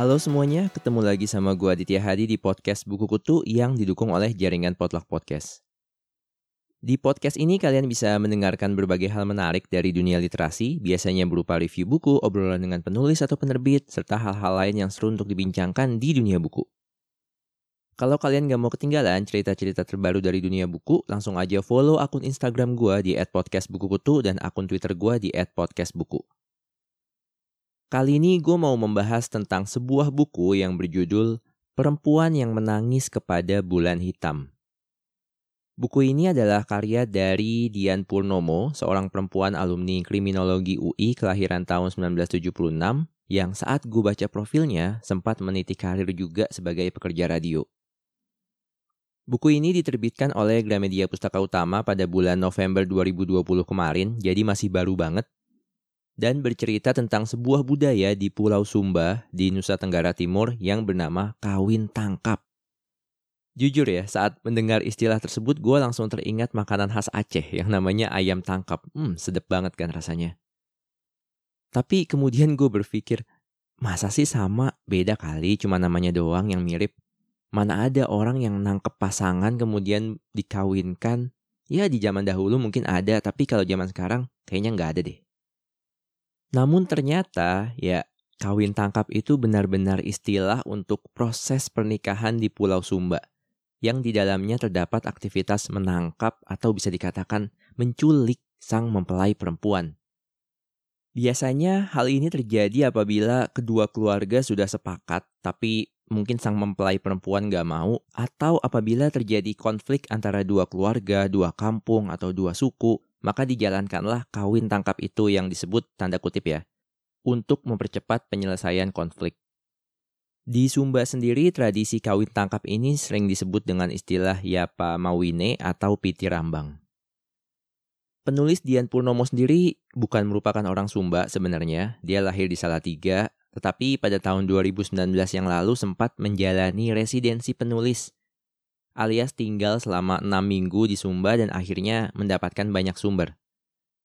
Halo semuanya, ketemu lagi sama gua Aditya Hadi di podcast Buku Kutu yang didukung oleh jaringan Potluck Podcast. Di podcast ini kalian bisa mendengarkan berbagai hal menarik dari dunia literasi, biasanya berupa review buku, obrolan dengan penulis atau penerbit, serta hal-hal lain yang seru untuk dibincangkan di dunia buku. Kalau kalian gak mau ketinggalan cerita-cerita terbaru dari dunia buku, langsung aja follow akun Instagram gua di @podcastbukukutu dan akun Twitter gua di @podcastbuku. Kali ini gue mau membahas tentang sebuah buku yang berjudul Perempuan yang Menangis Kepada Bulan Hitam. Buku ini adalah karya dari Dian Purnomo, seorang perempuan alumni kriminologi UI kelahiran tahun 1976 yang saat gue baca profilnya sempat meniti karir juga sebagai pekerja radio. Buku ini diterbitkan oleh Gramedia Pustaka Utama pada bulan November 2020 kemarin, jadi masih baru banget dan bercerita tentang sebuah budaya di Pulau Sumba di Nusa Tenggara Timur yang bernama kawin tangkap. Jujur ya, saat mendengar istilah tersebut gue langsung teringat makanan khas Aceh yang namanya ayam tangkap. Hmm, sedep banget kan rasanya. Tapi kemudian gue berpikir, masa sih sama, beda kali cuma namanya doang yang mirip. Mana ada orang yang nangkep pasangan kemudian dikawinkan. Ya di zaman dahulu mungkin ada, tapi kalau zaman sekarang kayaknya nggak ada deh. Namun ternyata ya kawin tangkap itu benar-benar istilah untuk proses pernikahan di Pulau Sumba yang di dalamnya terdapat aktivitas menangkap atau bisa dikatakan menculik sang mempelai perempuan. Biasanya hal ini terjadi apabila kedua keluarga sudah sepakat tapi mungkin sang mempelai perempuan gak mau atau apabila terjadi konflik antara dua keluarga, dua kampung, atau dua suku maka dijalankanlah kawin tangkap itu yang disebut tanda kutip ya, untuk mempercepat penyelesaian konflik. Di Sumba sendiri, tradisi kawin tangkap ini sering disebut dengan istilah Yapa Mawine atau Piti Rambang. Penulis Dian Purnomo sendiri bukan merupakan orang Sumba sebenarnya, dia lahir di Salatiga, tetapi pada tahun 2019 yang lalu sempat menjalani residensi penulis alias tinggal selama enam minggu di Sumba dan akhirnya mendapatkan banyak sumber.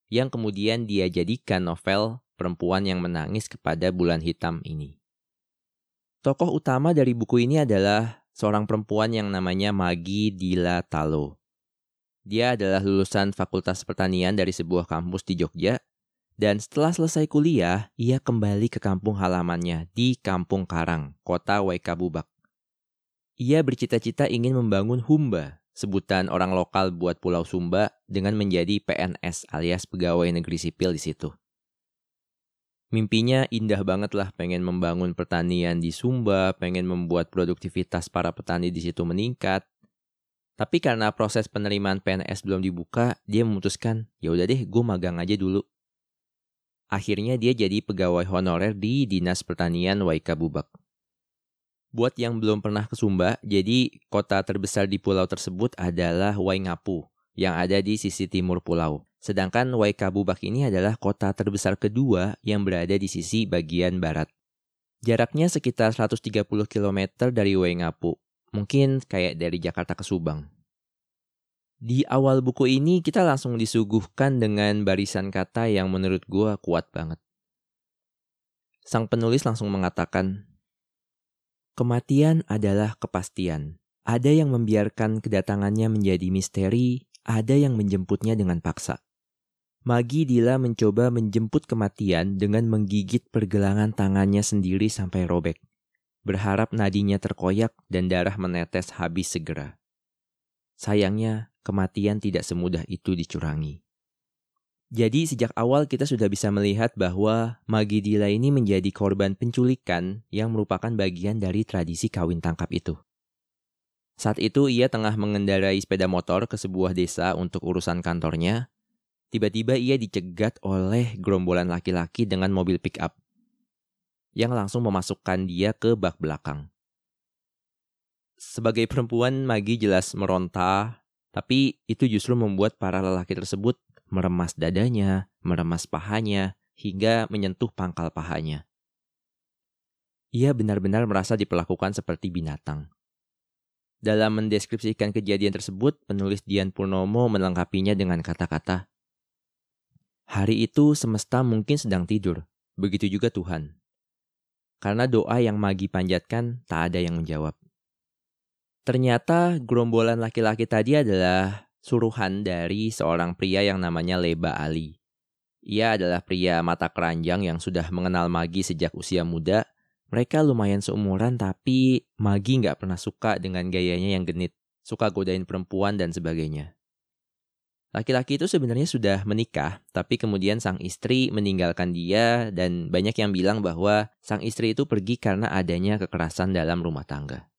Yang kemudian dia jadikan novel Perempuan yang Menangis kepada Bulan Hitam ini. Tokoh utama dari buku ini adalah seorang perempuan yang namanya Magi Dila Talo. Dia adalah lulusan Fakultas Pertanian dari sebuah kampus di Jogja, dan setelah selesai kuliah, ia kembali ke kampung halamannya di Kampung Karang, kota Waikabubak. Ia bercita-cita ingin membangun Humba, sebutan orang lokal buat Pulau Sumba dengan menjadi PNS alias pegawai negeri sipil di situ. Mimpinya indah banget lah pengen membangun pertanian di Sumba, pengen membuat produktivitas para petani di situ meningkat. Tapi karena proses penerimaan PNS belum dibuka, dia memutuskan, ya udah deh, gue magang aja dulu. Akhirnya dia jadi pegawai honorer di Dinas Pertanian Waikabubak. Buat yang belum pernah ke Sumba, jadi kota terbesar di pulau tersebut adalah Waingapu yang ada di sisi timur pulau. Sedangkan Waikabubak ini adalah kota terbesar kedua yang berada di sisi bagian barat. Jaraknya sekitar 130 km dari Waingapu, mungkin kayak dari Jakarta ke Subang. Di awal buku ini kita langsung disuguhkan dengan barisan kata yang menurut gue kuat banget. Sang penulis langsung mengatakan, Kematian adalah kepastian. Ada yang membiarkan kedatangannya menjadi misteri, ada yang menjemputnya dengan paksa. Magi Dila mencoba menjemput kematian dengan menggigit pergelangan tangannya sendiri sampai robek. Berharap nadinya terkoyak dan darah menetes habis segera. Sayangnya, kematian tidak semudah itu dicurangi. Jadi sejak awal kita sudah bisa melihat bahwa Magidila ini menjadi korban penculikan yang merupakan bagian dari tradisi kawin tangkap itu. Saat itu ia tengah mengendarai sepeda motor ke sebuah desa untuk urusan kantornya. Tiba-tiba ia dicegat oleh gerombolan laki-laki dengan mobil pick-up yang langsung memasukkan dia ke bak belakang. Sebagai perempuan, Magi jelas meronta, tapi itu justru membuat para lelaki tersebut meremas dadanya, meremas pahanya, hingga menyentuh pangkal pahanya. Ia benar-benar merasa diperlakukan seperti binatang. Dalam mendeskripsikan kejadian tersebut, penulis Dian Purnomo melengkapinya dengan kata-kata, Hari itu semesta mungkin sedang tidur, begitu juga Tuhan. Karena doa yang Magi panjatkan, tak ada yang menjawab. Ternyata gerombolan laki-laki tadi adalah suruhan dari seorang pria yang namanya Leba Ali. Ia adalah pria mata keranjang yang sudah mengenal Magi sejak usia muda. Mereka lumayan seumuran tapi Magi nggak pernah suka dengan gayanya yang genit. Suka godain perempuan dan sebagainya. Laki-laki itu sebenarnya sudah menikah, tapi kemudian sang istri meninggalkan dia dan banyak yang bilang bahwa sang istri itu pergi karena adanya kekerasan dalam rumah tangga.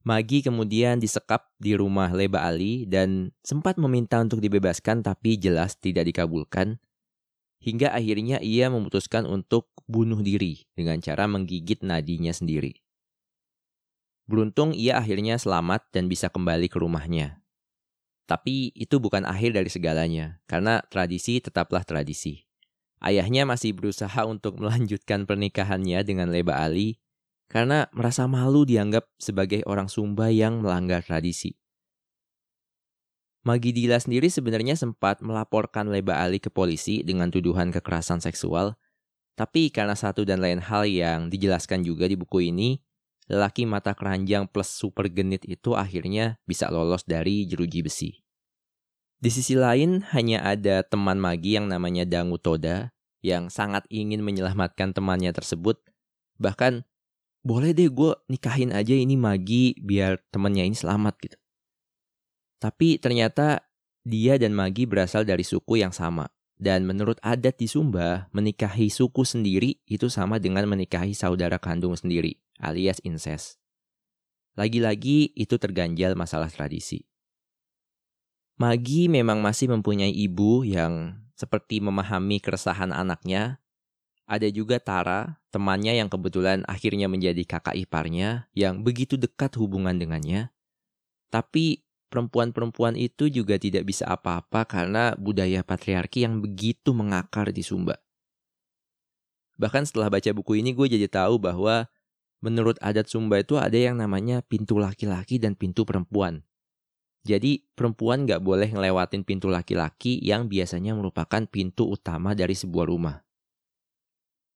Magi kemudian disekap di rumah Leba Ali dan sempat meminta untuk dibebaskan tapi jelas tidak dikabulkan. Hingga akhirnya ia memutuskan untuk bunuh diri dengan cara menggigit nadinya sendiri. Beruntung ia akhirnya selamat dan bisa kembali ke rumahnya. Tapi itu bukan akhir dari segalanya, karena tradisi tetaplah tradisi. Ayahnya masih berusaha untuk melanjutkan pernikahannya dengan Leba Ali karena merasa malu dianggap sebagai orang Sumba yang melanggar tradisi. Magidila sendiri sebenarnya sempat melaporkan Leba Ali ke polisi dengan tuduhan kekerasan seksual, tapi karena satu dan lain hal yang dijelaskan juga di buku ini, lelaki mata keranjang plus super genit itu akhirnya bisa lolos dari jeruji besi. Di sisi lain, hanya ada teman Magi yang namanya Dangu Toda yang sangat ingin menyelamatkan temannya tersebut. Bahkan boleh deh gue nikahin aja ini Magi biar temennya ini selamat gitu. Tapi ternyata dia dan Magi berasal dari suku yang sama. Dan menurut adat di Sumba, menikahi suku sendiri itu sama dengan menikahi saudara kandung sendiri, alias incest. Lagi-lagi itu terganjal masalah tradisi. Magi memang masih mempunyai ibu yang seperti memahami keresahan anaknya ada juga Tara, temannya yang kebetulan akhirnya menjadi kakak iparnya, yang begitu dekat hubungan dengannya. Tapi perempuan-perempuan itu juga tidak bisa apa-apa karena budaya patriarki yang begitu mengakar di Sumba. Bahkan setelah baca buku ini gue jadi tahu bahwa menurut adat Sumba itu ada yang namanya pintu laki-laki dan pintu perempuan. Jadi perempuan gak boleh ngelewatin pintu laki-laki yang biasanya merupakan pintu utama dari sebuah rumah.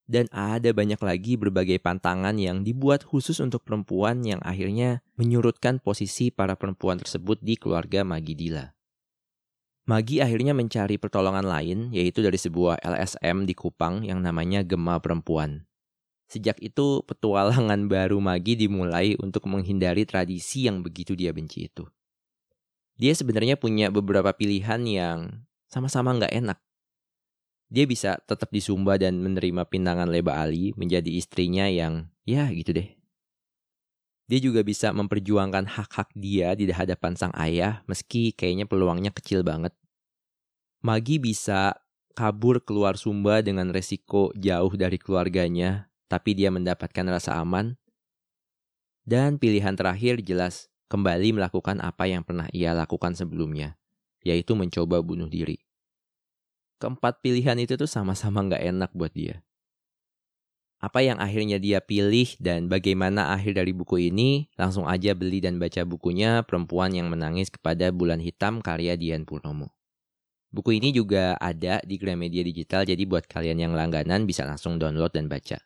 Dan ada banyak lagi berbagai pantangan yang dibuat khusus untuk perempuan yang akhirnya menyurutkan posisi para perempuan tersebut di keluarga Magidila. Magi akhirnya mencari pertolongan lain, yaitu dari sebuah LSM di Kupang yang namanya Gema Perempuan. Sejak itu, petualangan baru Magi dimulai untuk menghindari tradisi yang begitu dia benci itu. Dia sebenarnya punya beberapa pilihan yang sama-sama nggak enak dia bisa tetap di Sumba dan menerima pinangan Leba Ali menjadi istrinya yang ya gitu deh. Dia juga bisa memperjuangkan hak-hak dia di hadapan sang ayah meski kayaknya peluangnya kecil banget. Magi bisa kabur keluar Sumba dengan resiko jauh dari keluarganya, tapi dia mendapatkan rasa aman. Dan pilihan terakhir jelas kembali melakukan apa yang pernah ia lakukan sebelumnya, yaitu mencoba bunuh diri keempat pilihan itu tuh sama-sama nggak enak buat dia. Apa yang akhirnya dia pilih dan bagaimana akhir dari buku ini, langsung aja beli dan baca bukunya Perempuan yang Menangis kepada Bulan Hitam karya Dian Purnomo. Buku ini juga ada di Gramedia Digital, jadi buat kalian yang langganan bisa langsung download dan baca.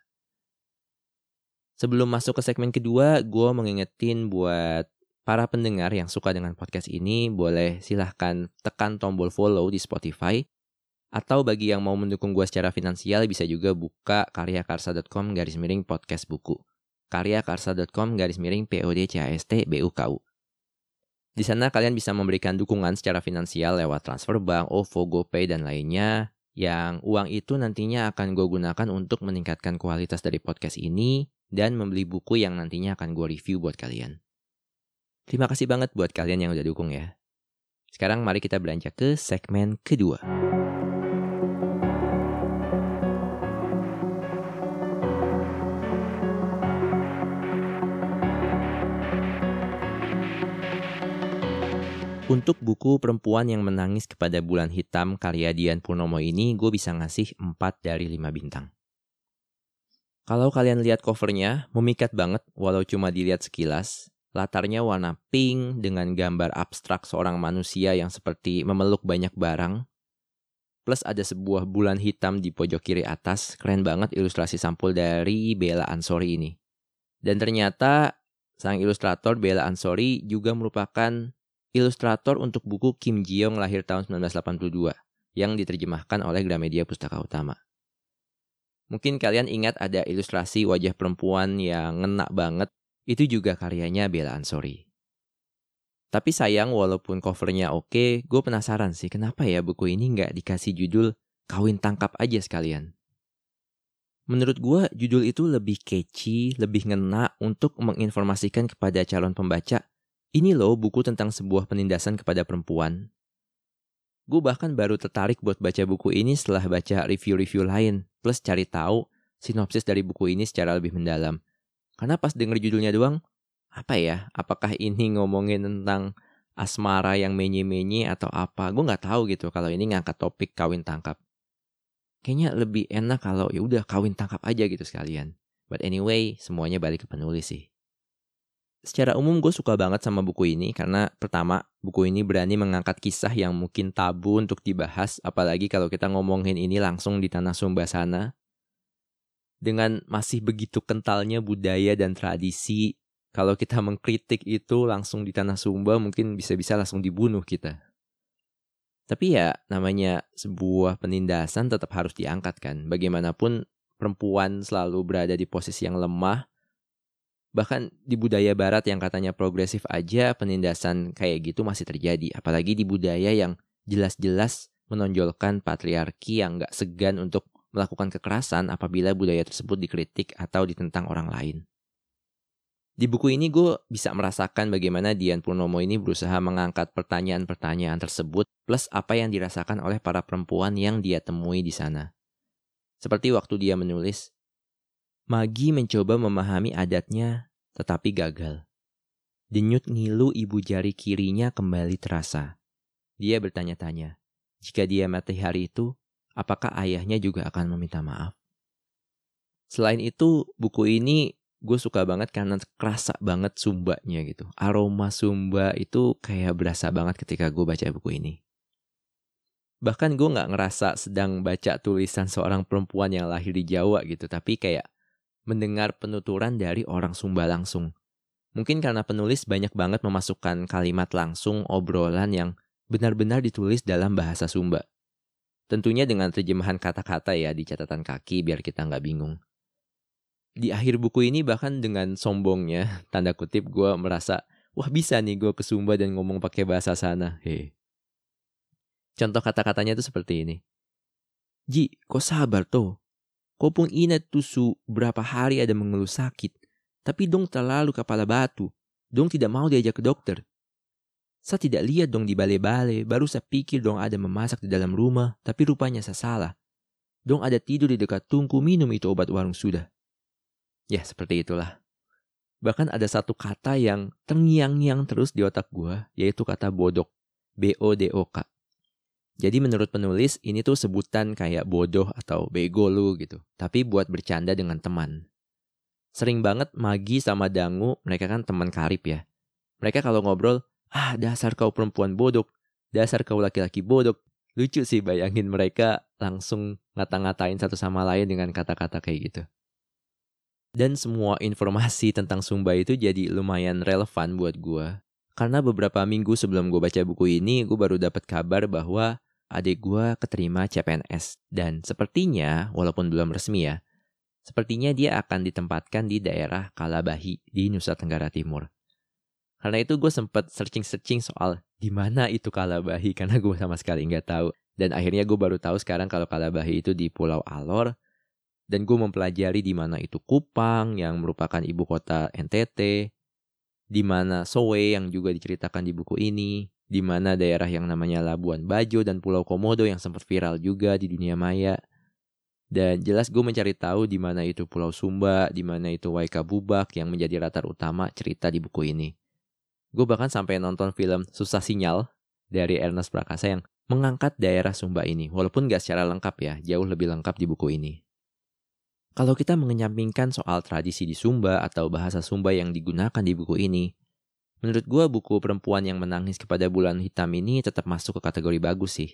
Sebelum masuk ke segmen kedua, gue mengingetin buat para pendengar yang suka dengan podcast ini, boleh silahkan tekan tombol follow di Spotify atau bagi yang mau mendukung gue secara finansial bisa juga buka karyakarsa.com garis miring podcast buku. karyakarsa.com garis miring PODCAST BUKU. Di sana kalian bisa memberikan dukungan secara finansial lewat transfer bank, OVO, GoPay, dan lainnya yang uang itu nantinya akan gue gunakan untuk meningkatkan kualitas dari podcast ini dan membeli buku yang nantinya akan gue review buat kalian. Terima kasih banget buat kalian yang udah dukung ya. Sekarang mari kita beranjak ke segmen kedua. Untuk buku Perempuan yang Menangis kepada Bulan Hitam karya Dian Purnomo ini, gue bisa ngasih 4 dari 5 bintang. Kalau kalian lihat covernya, memikat banget walau cuma dilihat sekilas. Latarnya warna pink dengan gambar abstrak seorang manusia yang seperti memeluk banyak barang. Plus ada sebuah bulan hitam di pojok kiri atas. Keren banget ilustrasi sampul dari Bella Ansori ini. Dan ternyata sang ilustrator Bella Ansori juga merupakan ilustrator untuk buku Kim Ji Young lahir tahun 1982 yang diterjemahkan oleh Gramedia Pustaka Utama. Mungkin kalian ingat ada ilustrasi wajah perempuan yang ngena banget itu juga karyanya Bella Ansori. Tapi sayang walaupun covernya oke, gue penasaran sih kenapa ya buku ini nggak dikasih judul Kawin Tangkap aja sekalian. Menurut gue judul itu lebih catchy, lebih ngena untuk menginformasikan kepada calon pembaca, ini loh buku tentang sebuah penindasan kepada perempuan. Gue bahkan baru tertarik buat baca buku ini setelah baca review-review lain, plus cari tahu sinopsis dari buku ini secara lebih mendalam. Karena pas denger judulnya doang, apa ya? Apakah ini ngomongin tentang asmara yang menye-menye atau apa? Gue nggak tahu gitu kalau ini ngangkat topik kawin tangkap. Kayaknya lebih enak kalau ya udah kawin tangkap aja gitu sekalian. But anyway, semuanya balik ke penulis sih. Secara umum gue suka banget sama buku ini karena pertama, buku ini berani mengangkat kisah yang mungkin tabu untuk dibahas, apalagi kalau kita ngomongin ini langsung di tanah Sumba sana dengan masih begitu kentalnya budaya dan tradisi, kalau kita mengkritik itu langsung di tanah Sumba mungkin bisa-bisa langsung dibunuh kita. Tapi ya namanya sebuah penindasan tetap harus diangkat kan. Bagaimanapun perempuan selalu berada di posisi yang lemah. Bahkan di budaya barat yang katanya progresif aja penindasan kayak gitu masih terjadi. Apalagi di budaya yang jelas-jelas menonjolkan patriarki yang gak segan untuk melakukan kekerasan apabila budaya tersebut dikritik atau ditentang orang lain. Di buku ini gue bisa merasakan bagaimana Dian Purnomo ini berusaha mengangkat pertanyaan-pertanyaan tersebut plus apa yang dirasakan oleh para perempuan yang dia temui di sana. Seperti waktu dia menulis, Magi mencoba memahami adatnya tetapi gagal. Denyut ngilu ibu jari kirinya kembali terasa. Dia bertanya-tanya, jika dia mati hari itu, apakah ayahnya juga akan meminta maaf. Selain itu, buku ini gue suka banget karena kerasa banget sumbanya gitu. Aroma sumba itu kayak berasa banget ketika gue baca buku ini. Bahkan gue gak ngerasa sedang baca tulisan seorang perempuan yang lahir di Jawa gitu, tapi kayak mendengar penuturan dari orang Sumba langsung. Mungkin karena penulis banyak banget memasukkan kalimat langsung obrolan yang benar-benar ditulis dalam bahasa Sumba. Tentunya dengan terjemahan kata-kata ya di catatan kaki biar kita nggak bingung. Di akhir buku ini bahkan dengan sombongnya, tanda kutip gue merasa, wah bisa nih gue ke Sumba dan ngomong pakai bahasa sana. He. Contoh kata-katanya itu seperti ini. Ji, kok sabar tuh? Kau pun ingat tuh berapa hari ada mengeluh sakit. Tapi dong terlalu kepala batu. Dong tidak mau diajak ke dokter. Saya tidak lihat dong di bale-bale, baru saya pikir dong ada memasak di dalam rumah, tapi rupanya saya salah. Dong ada tidur di dekat tungku minum itu obat warung sudah. Ya, seperti itulah. Bahkan ada satu kata yang terngiang-ngiang terus di otak gue, yaitu kata bodok. B-O-D-O-K. Jadi menurut penulis, ini tuh sebutan kayak bodoh atau bego lu gitu. Tapi buat bercanda dengan teman. Sering banget Magi sama Dangu, mereka kan teman karib ya. Mereka kalau ngobrol, ah dasar kau perempuan bodoh, dasar kau laki-laki bodoh. Lucu sih bayangin mereka langsung ngata-ngatain satu sama lain dengan kata-kata kayak gitu. Dan semua informasi tentang Sumba itu jadi lumayan relevan buat gue. Karena beberapa minggu sebelum gue baca buku ini, gue baru dapat kabar bahwa adik gue keterima CPNS. Dan sepertinya, walaupun belum resmi ya, sepertinya dia akan ditempatkan di daerah Kalabahi di Nusa Tenggara Timur. Karena itu gue sempet searching-searching soal di mana itu Kalabahi karena gue sama sekali nggak tahu. Dan akhirnya gue baru tahu sekarang kalau Kalabahi itu di Pulau Alor. Dan gue mempelajari di mana itu Kupang yang merupakan ibu kota NTT. Di mana Sowe yang juga diceritakan di buku ini. Di mana daerah yang namanya Labuan Bajo dan Pulau Komodo yang sempat viral juga di dunia maya. Dan jelas gue mencari tahu di mana itu Pulau Sumba, di mana itu Waika Bubak yang menjadi latar utama cerita di buku ini. Gue bahkan sampai nonton film Susah Sinyal dari Ernest Prakasa yang mengangkat daerah Sumba ini, walaupun gak secara lengkap ya, jauh lebih lengkap di buku ini. Kalau kita mengenyampingkan soal tradisi di Sumba atau bahasa Sumba yang digunakan di buku ini, Menurut gue buku perempuan yang menangis kepada bulan hitam ini tetap masuk ke kategori bagus sih.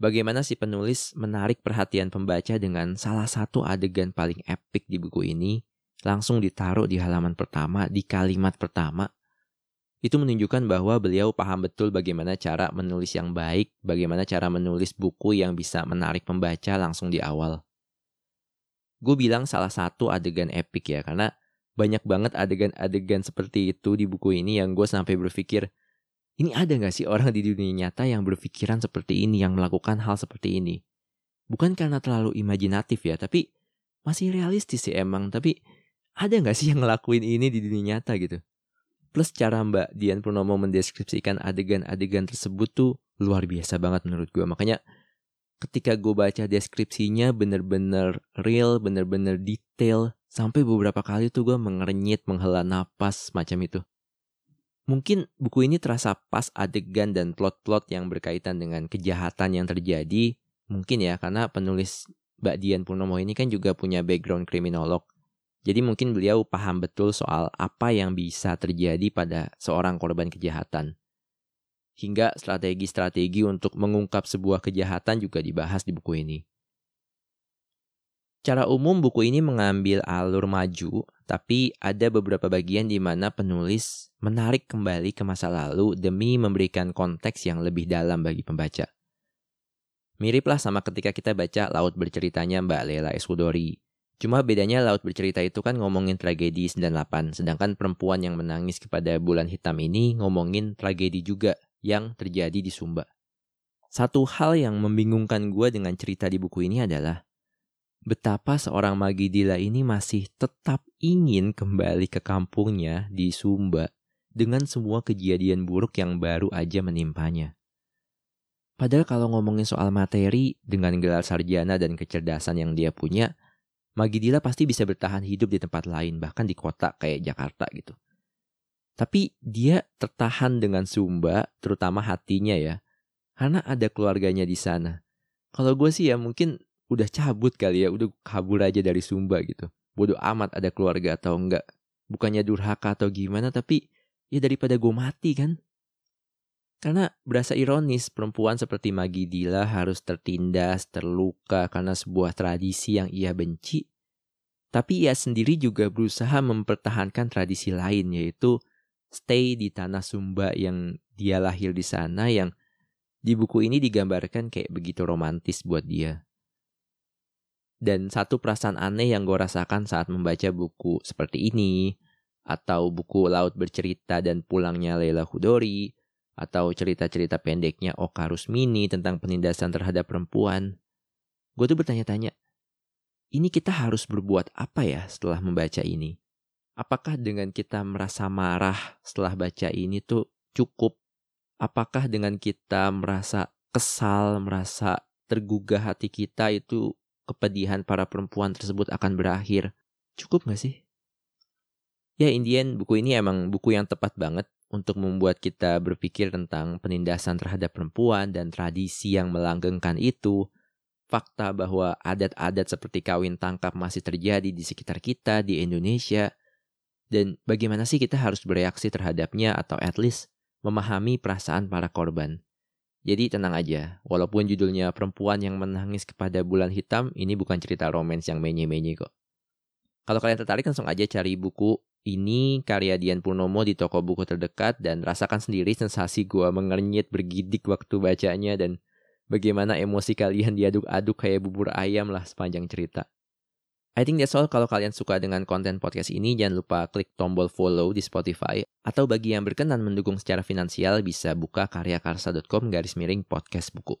Bagaimana si penulis menarik perhatian pembaca dengan salah satu adegan paling epik di buku ini langsung ditaruh di halaman pertama, di kalimat pertama. Itu menunjukkan bahwa beliau paham betul bagaimana cara menulis yang baik, bagaimana cara menulis buku yang bisa menarik pembaca langsung di awal. Gue bilang salah satu adegan epik ya, karena banyak banget adegan-adegan seperti itu di buku ini yang gue sampai berpikir, ini ada gak sih orang di dunia nyata yang berpikiran seperti ini, yang melakukan hal seperti ini? Bukan karena terlalu imajinatif ya, tapi masih realistis sih emang, tapi ada nggak sih yang ngelakuin ini di dunia nyata gitu? Plus cara Mbak Dian Purnomo mendeskripsikan adegan-adegan tersebut tuh luar biasa banget menurut gue. Makanya ketika gue baca deskripsinya bener-bener real, bener-bener detail. Sampai beberapa kali tuh gue mengerenyit, menghela napas macam itu. Mungkin buku ini terasa pas adegan dan plot-plot yang berkaitan dengan kejahatan yang terjadi. Mungkin ya, karena penulis Mbak Dian Purnomo ini kan juga punya background kriminolog. Jadi mungkin beliau paham betul soal apa yang bisa terjadi pada seorang korban kejahatan. Hingga strategi-strategi untuk mengungkap sebuah kejahatan juga dibahas di buku ini. Cara umum buku ini mengambil alur maju, tapi ada beberapa bagian di mana penulis menarik kembali ke masa lalu demi memberikan konteks yang lebih dalam bagi pembaca. Miriplah sama ketika kita baca Laut Berceritanya Mbak Lela Escudori, Cuma bedanya Laut Bercerita itu kan ngomongin tragedi 98, sedangkan perempuan yang menangis kepada bulan hitam ini ngomongin tragedi juga yang terjadi di Sumba. Satu hal yang membingungkan gue dengan cerita di buku ini adalah betapa seorang Magidila ini masih tetap ingin kembali ke kampungnya di Sumba dengan semua kejadian buruk yang baru aja menimpanya. Padahal kalau ngomongin soal materi dengan gelar sarjana dan kecerdasan yang dia punya, Magidila pasti bisa bertahan hidup di tempat lain, bahkan di kota kayak Jakarta gitu. Tapi dia tertahan dengan Sumba, terutama hatinya ya, karena ada keluarganya di sana. Kalau gue sih ya mungkin udah cabut kali ya, udah kabur aja dari Sumba gitu. Bodoh amat ada keluarga atau enggak. Bukannya durhaka atau gimana, tapi ya daripada gue mati kan. Karena berasa ironis perempuan seperti Magidila harus tertindas, terluka karena sebuah tradisi yang ia benci. Tapi ia sendiri juga berusaha mempertahankan tradisi lain yaitu stay di tanah Sumba yang dia lahir di sana yang di buku ini digambarkan kayak begitu romantis buat dia. Dan satu perasaan aneh yang gue rasakan saat membaca buku seperti ini, atau buku Laut Bercerita dan Pulangnya Leila Hudori, atau cerita-cerita pendeknya Oka Rusmini tentang penindasan terhadap perempuan. Gue tuh bertanya-tanya, ini kita harus berbuat apa ya setelah membaca ini? Apakah dengan kita merasa marah setelah baca ini tuh cukup? Apakah dengan kita merasa kesal, merasa tergugah hati kita itu kepedihan para perempuan tersebut akan berakhir? Cukup gak sih? Ya, Indian buku ini emang buku yang tepat banget untuk membuat kita berpikir tentang penindasan terhadap perempuan dan tradisi yang melanggengkan itu, fakta bahwa adat-adat seperti kawin tangkap masih terjadi di sekitar kita di Indonesia, dan bagaimana sih kita harus bereaksi terhadapnya atau at least memahami perasaan para korban. Jadi tenang aja, walaupun judulnya perempuan yang menangis kepada bulan hitam, ini bukan cerita romans yang menye-menye kok. Kalau kalian tertarik langsung aja cari buku ini karya Dian Purnomo di toko buku terdekat dan rasakan sendiri sensasi gua mengernyit bergidik waktu bacanya dan bagaimana emosi kalian diaduk-aduk kayak bubur ayam lah sepanjang cerita. I think that's all kalau kalian suka dengan konten podcast ini jangan lupa klik tombol follow di Spotify atau bagi yang berkenan mendukung secara finansial bisa buka karyakarsa.com garis miring podcast buku.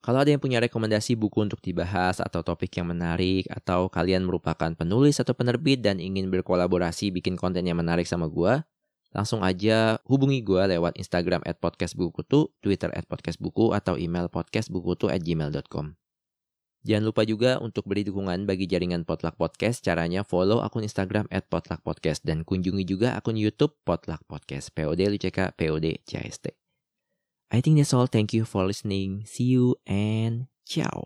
Kalau ada yang punya rekomendasi buku untuk dibahas atau topik yang menarik atau kalian merupakan penulis atau penerbit dan ingin berkolaborasi bikin konten yang menarik sama gue, langsung aja hubungi gue lewat Instagram at podcastbukutu, Twitter podcastbuku, atau email podcastbukutu at gmail.com. Jangan lupa juga untuk beri dukungan bagi jaringan Potluck Podcast. Caranya follow akun Instagram at dan kunjungi juga akun YouTube Potluck Podcast. POD LUCK POD CST. I think that's all. Thank you for listening. See you and ciao.